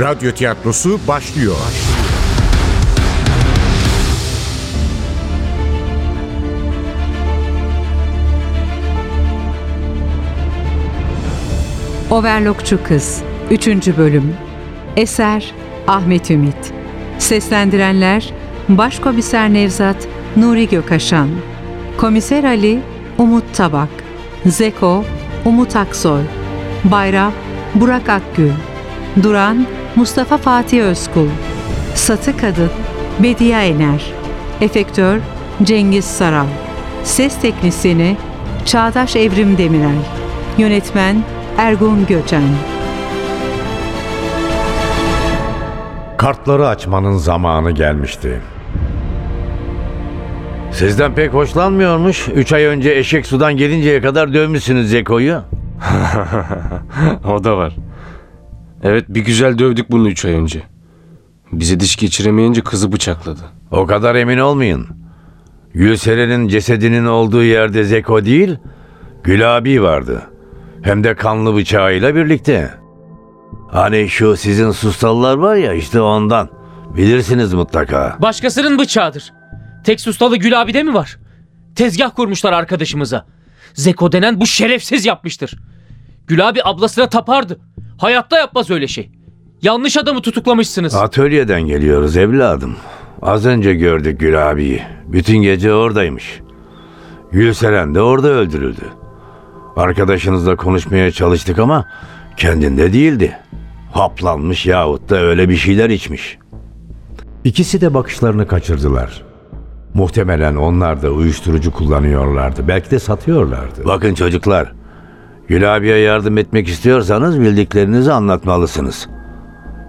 Radyo tiyatrosu başlıyor. Overlockçu Kız 3. Bölüm. Eser Ahmet Ümit. Seslendirenler Başkomiser Nevzat Nuri Gökaşan. Komiser Ali Umut Tabak. Zeko Umut Aksoy. Bayram Burak Akgül Duran Mustafa Fatih Özkul Satı Kadın Bediye Ener Efektör Cengiz Saral Ses Teknisini Çağdaş Evrim Demirel Yönetmen Ergun Göçen Kartları açmanın zamanı gelmişti. Sizden pek hoşlanmıyormuş. Üç ay önce eşek sudan gelinceye kadar dövmüşsünüz Zeko'yu. o da var. Evet bir güzel dövdük bunu üç ay önce. Bize diş geçiremeyince kızı bıçakladı. O kadar emin olmayın. Gülseren'in cesedinin olduğu yerde Zeko değil, Gül abi vardı. Hem de kanlı bıçağıyla birlikte. Hani şu sizin sustalılar var ya işte ondan. Bilirsiniz mutlaka. Başkasının bıçağıdır. Tek sustalı Gül abi de mi var? Tezgah kurmuşlar arkadaşımıza. Zeko denen bu şerefsiz yapmıştır. Gül abi ablasına tapardı. Hayatta yapmaz öyle şey. Yanlış adamı tutuklamışsınız. Atölyeden geliyoruz evladım. Az önce gördük Gül abiyi. Bütün gece oradaymış. Gülseren de orada öldürüldü. Arkadaşınızla konuşmaya çalıştık ama kendinde değildi. Haplanmış yahut da öyle bir şeyler içmiş. İkisi de bakışlarını kaçırdılar. Muhtemelen onlar da uyuşturucu kullanıyorlardı. Belki de satıyorlardı. Bakın çocuklar. Gül abiye yardım etmek istiyorsanız bildiklerinizi anlatmalısınız.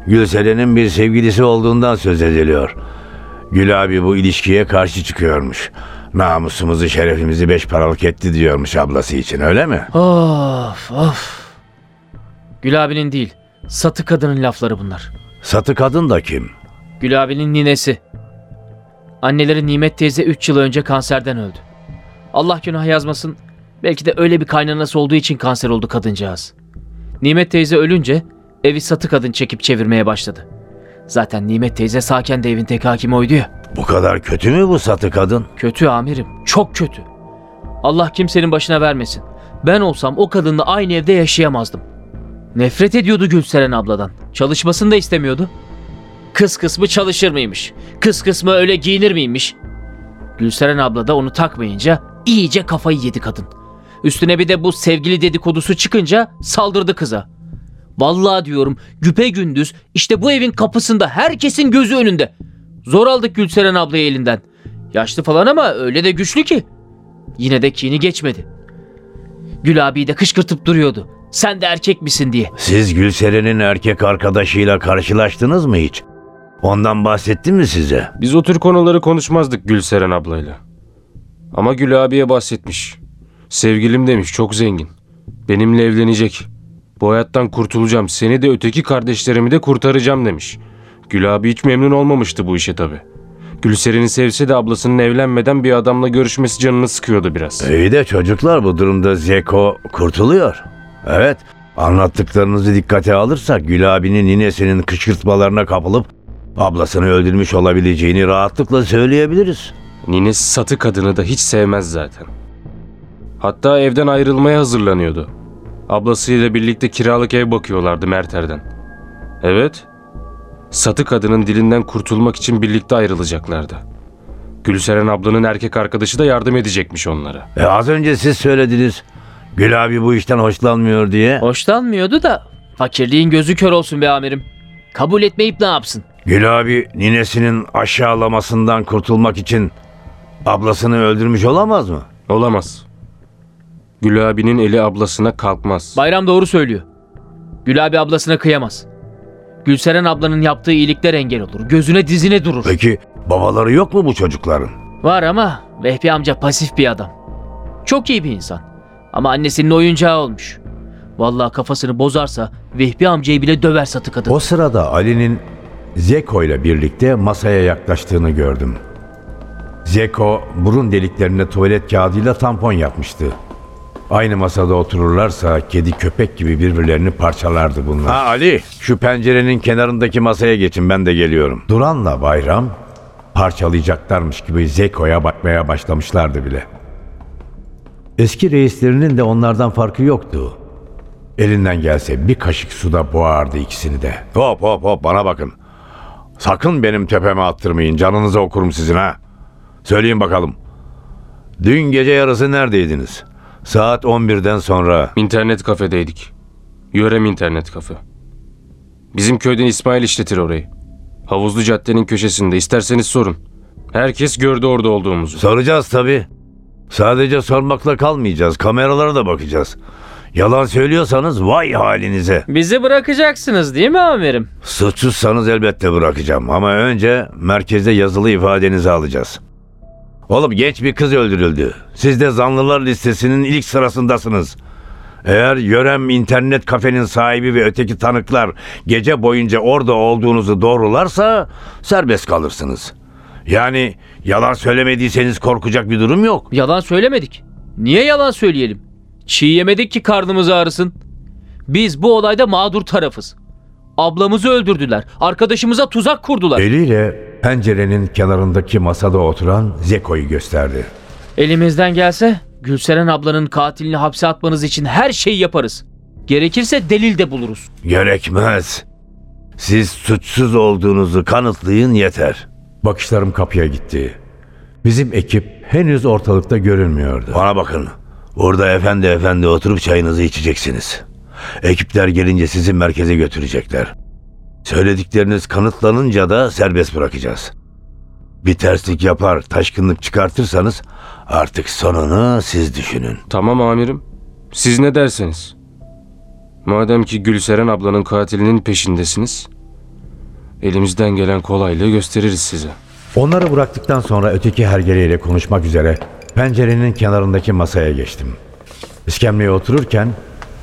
Gülseren'in bir sevgilisi olduğundan söz ediliyor. Gül abi bu ilişkiye karşı çıkıyormuş. Namusumuzu, şerefimizi beş paralık etti diyormuş ablası için öyle mi? Of of. Gül abinin değil. Satı kadının lafları bunlar. Satı kadın da kim? Gül abinin ninesi. Anneleri Nimet teyze 3 yıl önce kanserden öldü. Allah günah yazmasın. Belki de öyle bir kaynanası olduğu için kanser oldu kadıncağız. Nimet teyze ölünce evi satı kadın çekip çevirmeye başladı. Zaten Nimet teyze sağken de evin tek hakimi oydu ya. Bu kadar kötü mü bu satı kadın? Kötü amirim. Çok kötü. Allah kimsenin başına vermesin. Ben olsam o kadınla aynı evde yaşayamazdım. Nefret ediyordu Gülseren abladan. Çalışmasını da istemiyordu. Kız kısmı çalışır mıymış? Kız kısmı öyle giyinir miymiş? Gülseren abla da onu takmayınca iyice kafayı yedi kadın. Üstüne bir de bu sevgili dedikodusu çıkınca saldırdı kıza. Vallahi diyorum güpe gündüz işte bu evin kapısında herkesin gözü önünde. Zor aldık Gülseren ablayı elinden. Yaşlı falan ama öyle de güçlü ki. Yine de kini geçmedi. Gül abiyi de kışkırtıp duruyordu. Sen de erkek misin diye. Siz Gülseren'in erkek arkadaşıyla karşılaştınız mı hiç? Ondan bahsetti mi size? Biz o tür konuları konuşmazdık Gülseren ablayla. Ama Gül abiye bahsetmiş. Sevgilim demiş çok zengin. Benimle evlenecek. Bu hayattan kurtulacağım. Seni de öteki kardeşlerimi de kurtaracağım demiş. Gül abi hiç memnun olmamıştı bu işe tabi. Gülseren'i sevse de ablasının evlenmeden bir adamla görüşmesi canını sıkıyordu biraz. İyi de çocuklar bu durumda Zeko kurtuluyor. Evet anlattıklarınızı dikkate alırsak Gül abinin ninesinin kışkırtmalarına kapılıp ablasını öldürmüş olabileceğini rahatlıkla söyleyebiliriz. Ninesi satı kadını da hiç sevmez zaten. Hatta evden ayrılmaya hazırlanıyordu. Ablasıyla birlikte kiralık ev bakıyorlardı Merter'den. Evet, satı kadının dilinden kurtulmak için birlikte ayrılacaklardı. Gülseren ablanın erkek arkadaşı da yardım edecekmiş onlara. E az önce siz söylediniz. Gül abi bu işten hoşlanmıyor diye. Hoşlanmıyordu da fakirliğin gözü kör olsun be amirim. Kabul etmeyip ne yapsın? Gül abi ninesinin aşağılamasından kurtulmak için ablasını öldürmüş olamaz mı? Olamaz. Gül abinin eli ablasına kalkmaz. Bayram doğru söylüyor. Gül abi ablasına kıyamaz. Gülseren ablanın yaptığı iyilikler engel olur. Gözüne dizine durur. Peki babaları yok mu bu çocukların? Var ama Vehbi amca pasif bir adam. Çok iyi bir insan. Ama annesinin oyuncağı olmuş. Vallahi kafasını bozarsa Vehbi amcayı bile döver satı kadın. O sırada Ali'nin Zeko ile birlikte masaya yaklaştığını gördüm. Zeko burun deliklerine tuvalet kağıdıyla tampon yapmıştı. Aynı masada otururlarsa kedi köpek gibi birbirlerini parçalardı bunlar. Ha Ali, şu pencerenin kenarındaki masaya geçin ben de geliyorum. Duran'la Bayram parçalayacaklarmış gibi Zeko'ya bakmaya başlamışlardı bile. Eski reislerinin de onlardan farkı yoktu. Elinden gelse bir kaşık suda boğardı ikisini de. Hop hop hop bana bakın. Sakın benim tepeme attırmayın. Canınızı okurum sizin ha. Söyleyin bakalım. Dün gece yarısı neredeydiniz? Saat 11'den sonra. İnternet kafedeydik. Yörem internet kafe. Bizim köyden İsmail işletir orayı. Havuzlu caddenin köşesinde isterseniz sorun. Herkes gördü orada olduğumuzu. Soracağız tabii. Sadece sormakla kalmayacağız. Kameralara da bakacağız. Yalan söylüyorsanız vay halinize. Bizi bırakacaksınız değil mi amirim? Suçsuzsanız elbette bırakacağım ama önce merkezde yazılı ifadenizi alacağız. Oğlum genç bir kız öldürüldü. Siz de zanlılar listesinin ilk sırasındasınız. Eğer Yörem internet kafenin sahibi ve öteki tanıklar gece boyunca orada olduğunuzu doğrularsa serbest kalırsınız. Yani yalan söylemediyseniz korkacak bir durum yok. Yalan söylemedik. Niye yalan söyleyelim? Çiğ yemedik ki karnımız ağrısın. Biz bu olayda mağdur tarafız. Ablamızı öldürdüler. Arkadaşımıza tuzak kurdular. Eliyle pencerenin kenarındaki masada oturan Zeko'yu gösterdi. Elimizden gelse Gülseren ablanın katilini hapse atmanız için her şeyi yaparız. Gerekirse delil de buluruz. Gerekmez. Siz suçsuz olduğunuzu kanıtlayın yeter. Bakışlarım kapıya gitti. Bizim ekip henüz ortalıkta görünmüyordu. Bana bakın. Orada efendi efendi oturup çayınızı içeceksiniz. Ekipler gelince sizi merkeze götürecekler. Söyledikleriniz kanıtlanınca da serbest bırakacağız. Bir terslik yapar, taşkınlık çıkartırsanız artık sonunu siz düşünün. Tamam amirim. Siz ne derseniz. Madem ki Gülseren ablanın katilinin peşindesiniz. Elimizden gelen kolaylığı gösteririz size. Onları bıraktıktan sonra öteki hergeleyle konuşmak üzere pencerenin kenarındaki masaya geçtim. İskemleye otururken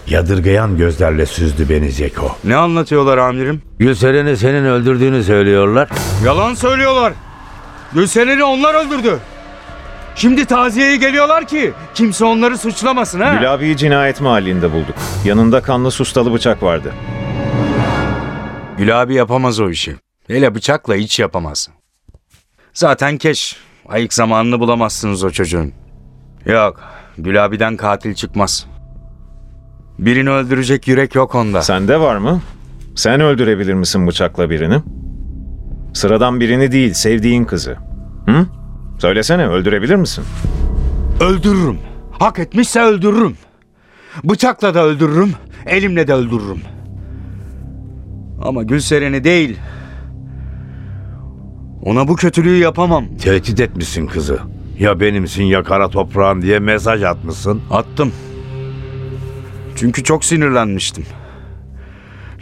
yadırgayan gözlerle süzdü beni Zeko. Ne anlatıyorlar amirim? Gülseren'i senin öldürdüğünü söylüyorlar. Yalan söylüyorlar. Gülseren'i onlar öldürdü. Şimdi taziyeye geliyorlar ki kimse onları suçlamasın ha. Gül abiyi cinayet mahallinde bulduk. Yanında kanlı sustalı bıçak vardı. Gül abi yapamaz o işi. Hele bıçakla hiç yapamaz. Zaten keş. Ayık zamanını bulamazsınız o çocuğun. Yok. Gül abiden katil çıkmaz. Birini öldürecek yürek yok onda. Sende var mı? Sen öldürebilir misin bıçakla birini? Sıradan birini değil, sevdiğin kızı. Hı? Söylesene, öldürebilir misin? Öldürürüm. Hak etmişse öldürürüm. Bıçakla da öldürürüm, elimle de öldürürüm. Ama Gülseren'i değil. Ona bu kötülüğü yapamam. Tehdit etmişsin kızı. Ya benimsin ya kara toprağın diye mesaj atmışsın. Attım. Çünkü çok sinirlenmiştim.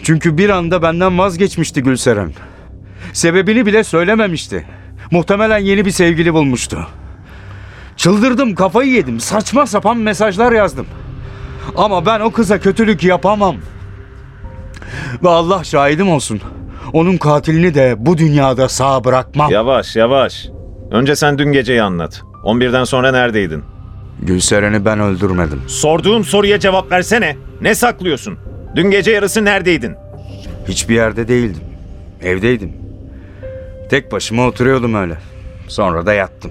Çünkü bir anda benden vazgeçmişti Gülseren. Sebebini bile söylememişti. Muhtemelen yeni bir sevgili bulmuştu. Çıldırdım, kafayı yedim. Saçma sapan mesajlar yazdım. Ama ben o kıza kötülük yapamam. Ve Allah şahidim olsun. Onun katilini de bu dünyada sağ bırakmam. Yavaş, yavaş. Önce sen dün geceyi anlat. 11'den sonra neredeydin? Gülseren'i ben öldürmedim. Sorduğum soruya cevap versene. Ne saklıyorsun? Dün gece yarısı neredeydin? Hiçbir yerde değildim. Evdeydim. Tek başıma oturuyordum öyle. Sonra da yattım.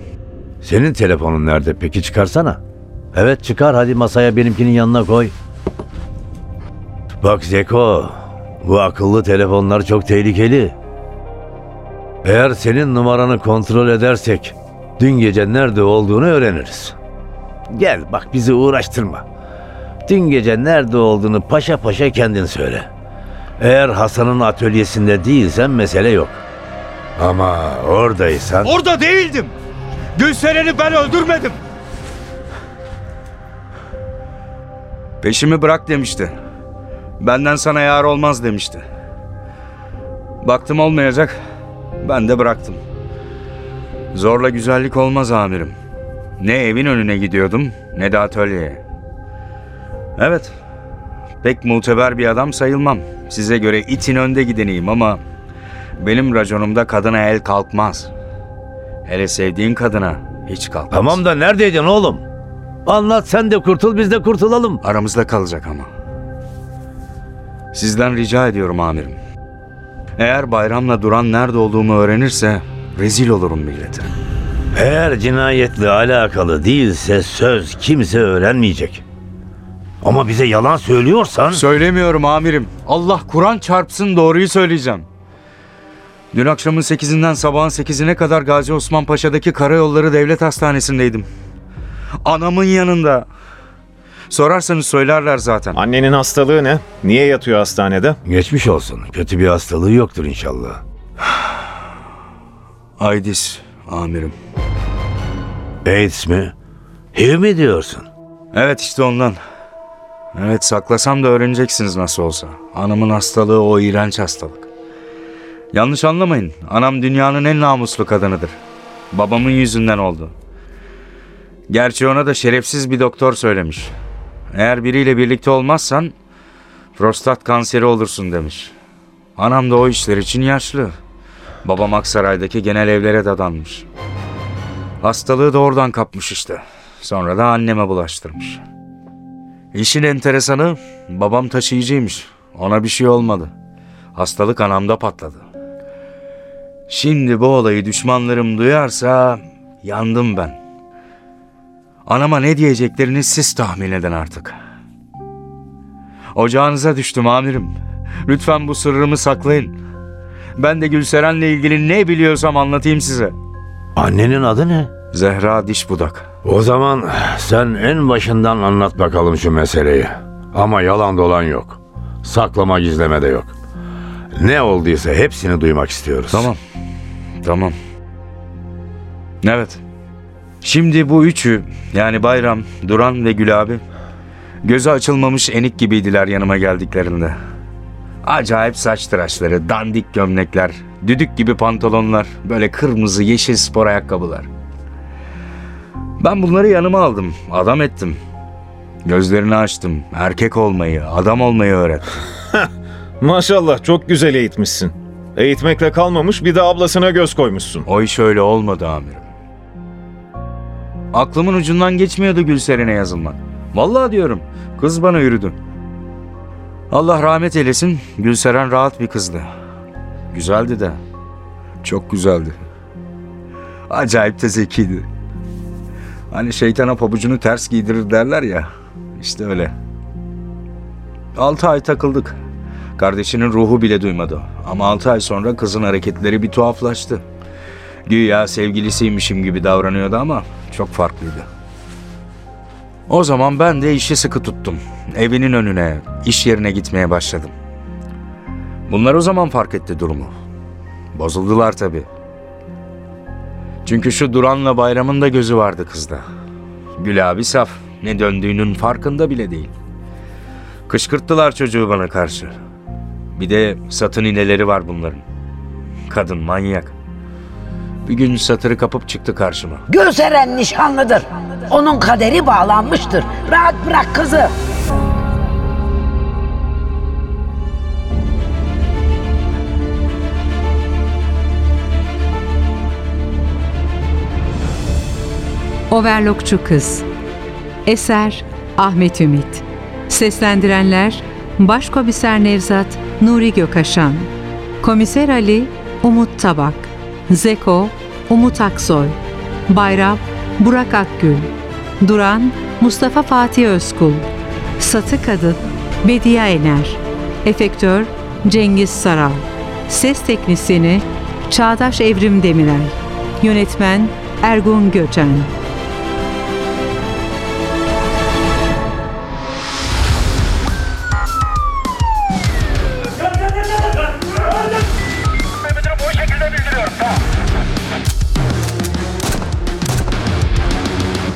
Senin telefonun nerede peki çıkarsana. Evet çıkar hadi masaya benimkinin yanına koy. Bak Zeko bu akıllı telefonlar çok tehlikeli. Eğer senin numaranı kontrol edersek dün gece nerede olduğunu öğreniriz. Gel bak bizi uğraştırma. Dün gece nerede olduğunu paşa paşa kendin söyle. Eğer Hasan'ın atölyesinde değilsen mesele yok. Ama oradaysan... Orada değildim. Gülseren'i ben öldürmedim. Peşimi bırak demişti. Benden sana yar olmaz demişti. Baktım olmayacak. Ben de bıraktım. Zorla güzellik olmaz amirim. Ne evin önüne gidiyordum ne de atölyeye. Evet. Pek muteber bir adam sayılmam. Size göre itin önde gideneyim ama benim raconumda kadına el kalkmaz. Hele sevdiğin kadına hiç kalkmaz. Tamam da neredeydin oğlum? Anlat sen de kurtul biz de kurtulalım. Aramızda kalacak ama. Sizden rica ediyorum amirim. Eğer bayramla duran nerede olduğumu öğrenirse rezil olurum millete. Eğer cinayetle alakalı değilse söz kimse öğrenmeyecek. Ama bize yalan söylüyorsan... Söylemiyorum amirim. Allah Kur'an çarpsın doğruyu söyleyeceğim. Dün akşamın 8'inden sabahın 8'ine kadar Gazi Osman Paşa'daki Karayolları Devlet Hastanesi'ndeydim. Anamın yanında. Sorarsanız söylerler zaten. Annenin hastalığı ne? Niye yatıyor hastanede? Geçmiş olsun. Kötü bir hastalığı yoktur inşallah. Aydis amirim. AIDS mi? HIV mi diyorsun? Evet işte ondan. Evet saklasam da öğreneceksiniz nasıl olsa. Anamın hastalığı o iğrenç hastalık. Yanlış anlamayın. Anam dünyanın en namuslu kadınıdır. Babamın yüzünden oldu. Gerçi ona da şerefsiz bir doktor söylemiş. Eğer biriyle birlikte olmazsan prostat kanseri olursun demiş. Anam da o işler için yaşlı. Babam Aksaray'daki genel evlere dadanmış. Hastalığı da oradan kapmış işte. Sonra da anneme bulaştırmış. İşin enteresanı babam taşıyıcıymış. Ona bir şey olmadı. Hastalık anamda patladı. Şimdi bu olayı düşmanlarım duyarsa yandım ben. Anama ne diyeceklerini siz tahmin edin artık. Ocağınıza düştüm amirim. Lütfen bu sırrımı saklayın. Ben de Gülseren'le ilgili ne biliyorsam anlatayım size. Annenin adı ne? Zehra diş budak. O zaman sen en başından anlat bakalım şu meseleyi. Ama yalan dolan yok. Saklama gizleme de yok. Ne olduysa hepsini duymak istiyoruz. Tamam. Tamam. Evet. Şimdi bu üçü yani Bayram, Duran ve Gül abi gözü açılmamış enik gibiydiler yanıma geldiklerinde. Acayip saç tıraşları, dandik gömlekler, düdük gibi pantolonlar, böyle kırmızı yeşil spor ayakkabılar. Ben bunları yanıma aldım, adam ettim. Gözlerini açtım, erkek olmayı, adam olmayı öğrettim. Maşallah çok güzel eğitmişsin. Eğitmekle kalmamış bir de ablasına göz koymuşsun. O iş öyle olmadı amirim. Aklımın ucundan geçmiyordu Gülseren'e yazılmak. Vallahi diyorum kız bana yürüdü. Allah rahmet eylesin Gülseren rahat bir kızdı. Güzeldi de. Çok güzeldi. Acayip de zekiydi. Hani şeytana pabucunu ters giydirir derler ya. İşte öyle. Altı ay takıldık. Kardeşinin ruhu bile duymadı. Ama altı ay sonra kızın hareketleri bir tuhaflaştı. Güya sevgilisiymişim gibi davranıyordu ama çok farklıydı. O zaman ben de işi sıkı tuttum. Evinin önüne, iş yerine gitmeye başladım. Bunlar o zaman fark etti durumu. Bozuldular tabii. Çünkü şu Duran'la Bayram'ın da gözü vardı kızda. Gül abi saf, ne döndüğünün farkında bile değil. Kışkırttılar çocuğu bana karşı. Bir de satın ineleri var bunların. Kadın manyak. Bir gün satırı kapıp çıktı karşıma. Gülseren nişanlıdır. Onun kaderi bağlanmıştır. Rahat bırak kızı. Overlockçu Kız Eser Ahmet Ümit Seslendirenler Başkomiser Nevzat Nuri Gökaşan Komiser Ali Umut Tabak Zeko Umut Aksoy. Bayram Burak Akgül. Duran Mustafa Fatih Özkul. Satı Kadın Bediye Ener. Efektör Cengiz Saral. Ses Teknisini Çağdaş Evrim Demirel. Yönetmen Ergun Göçen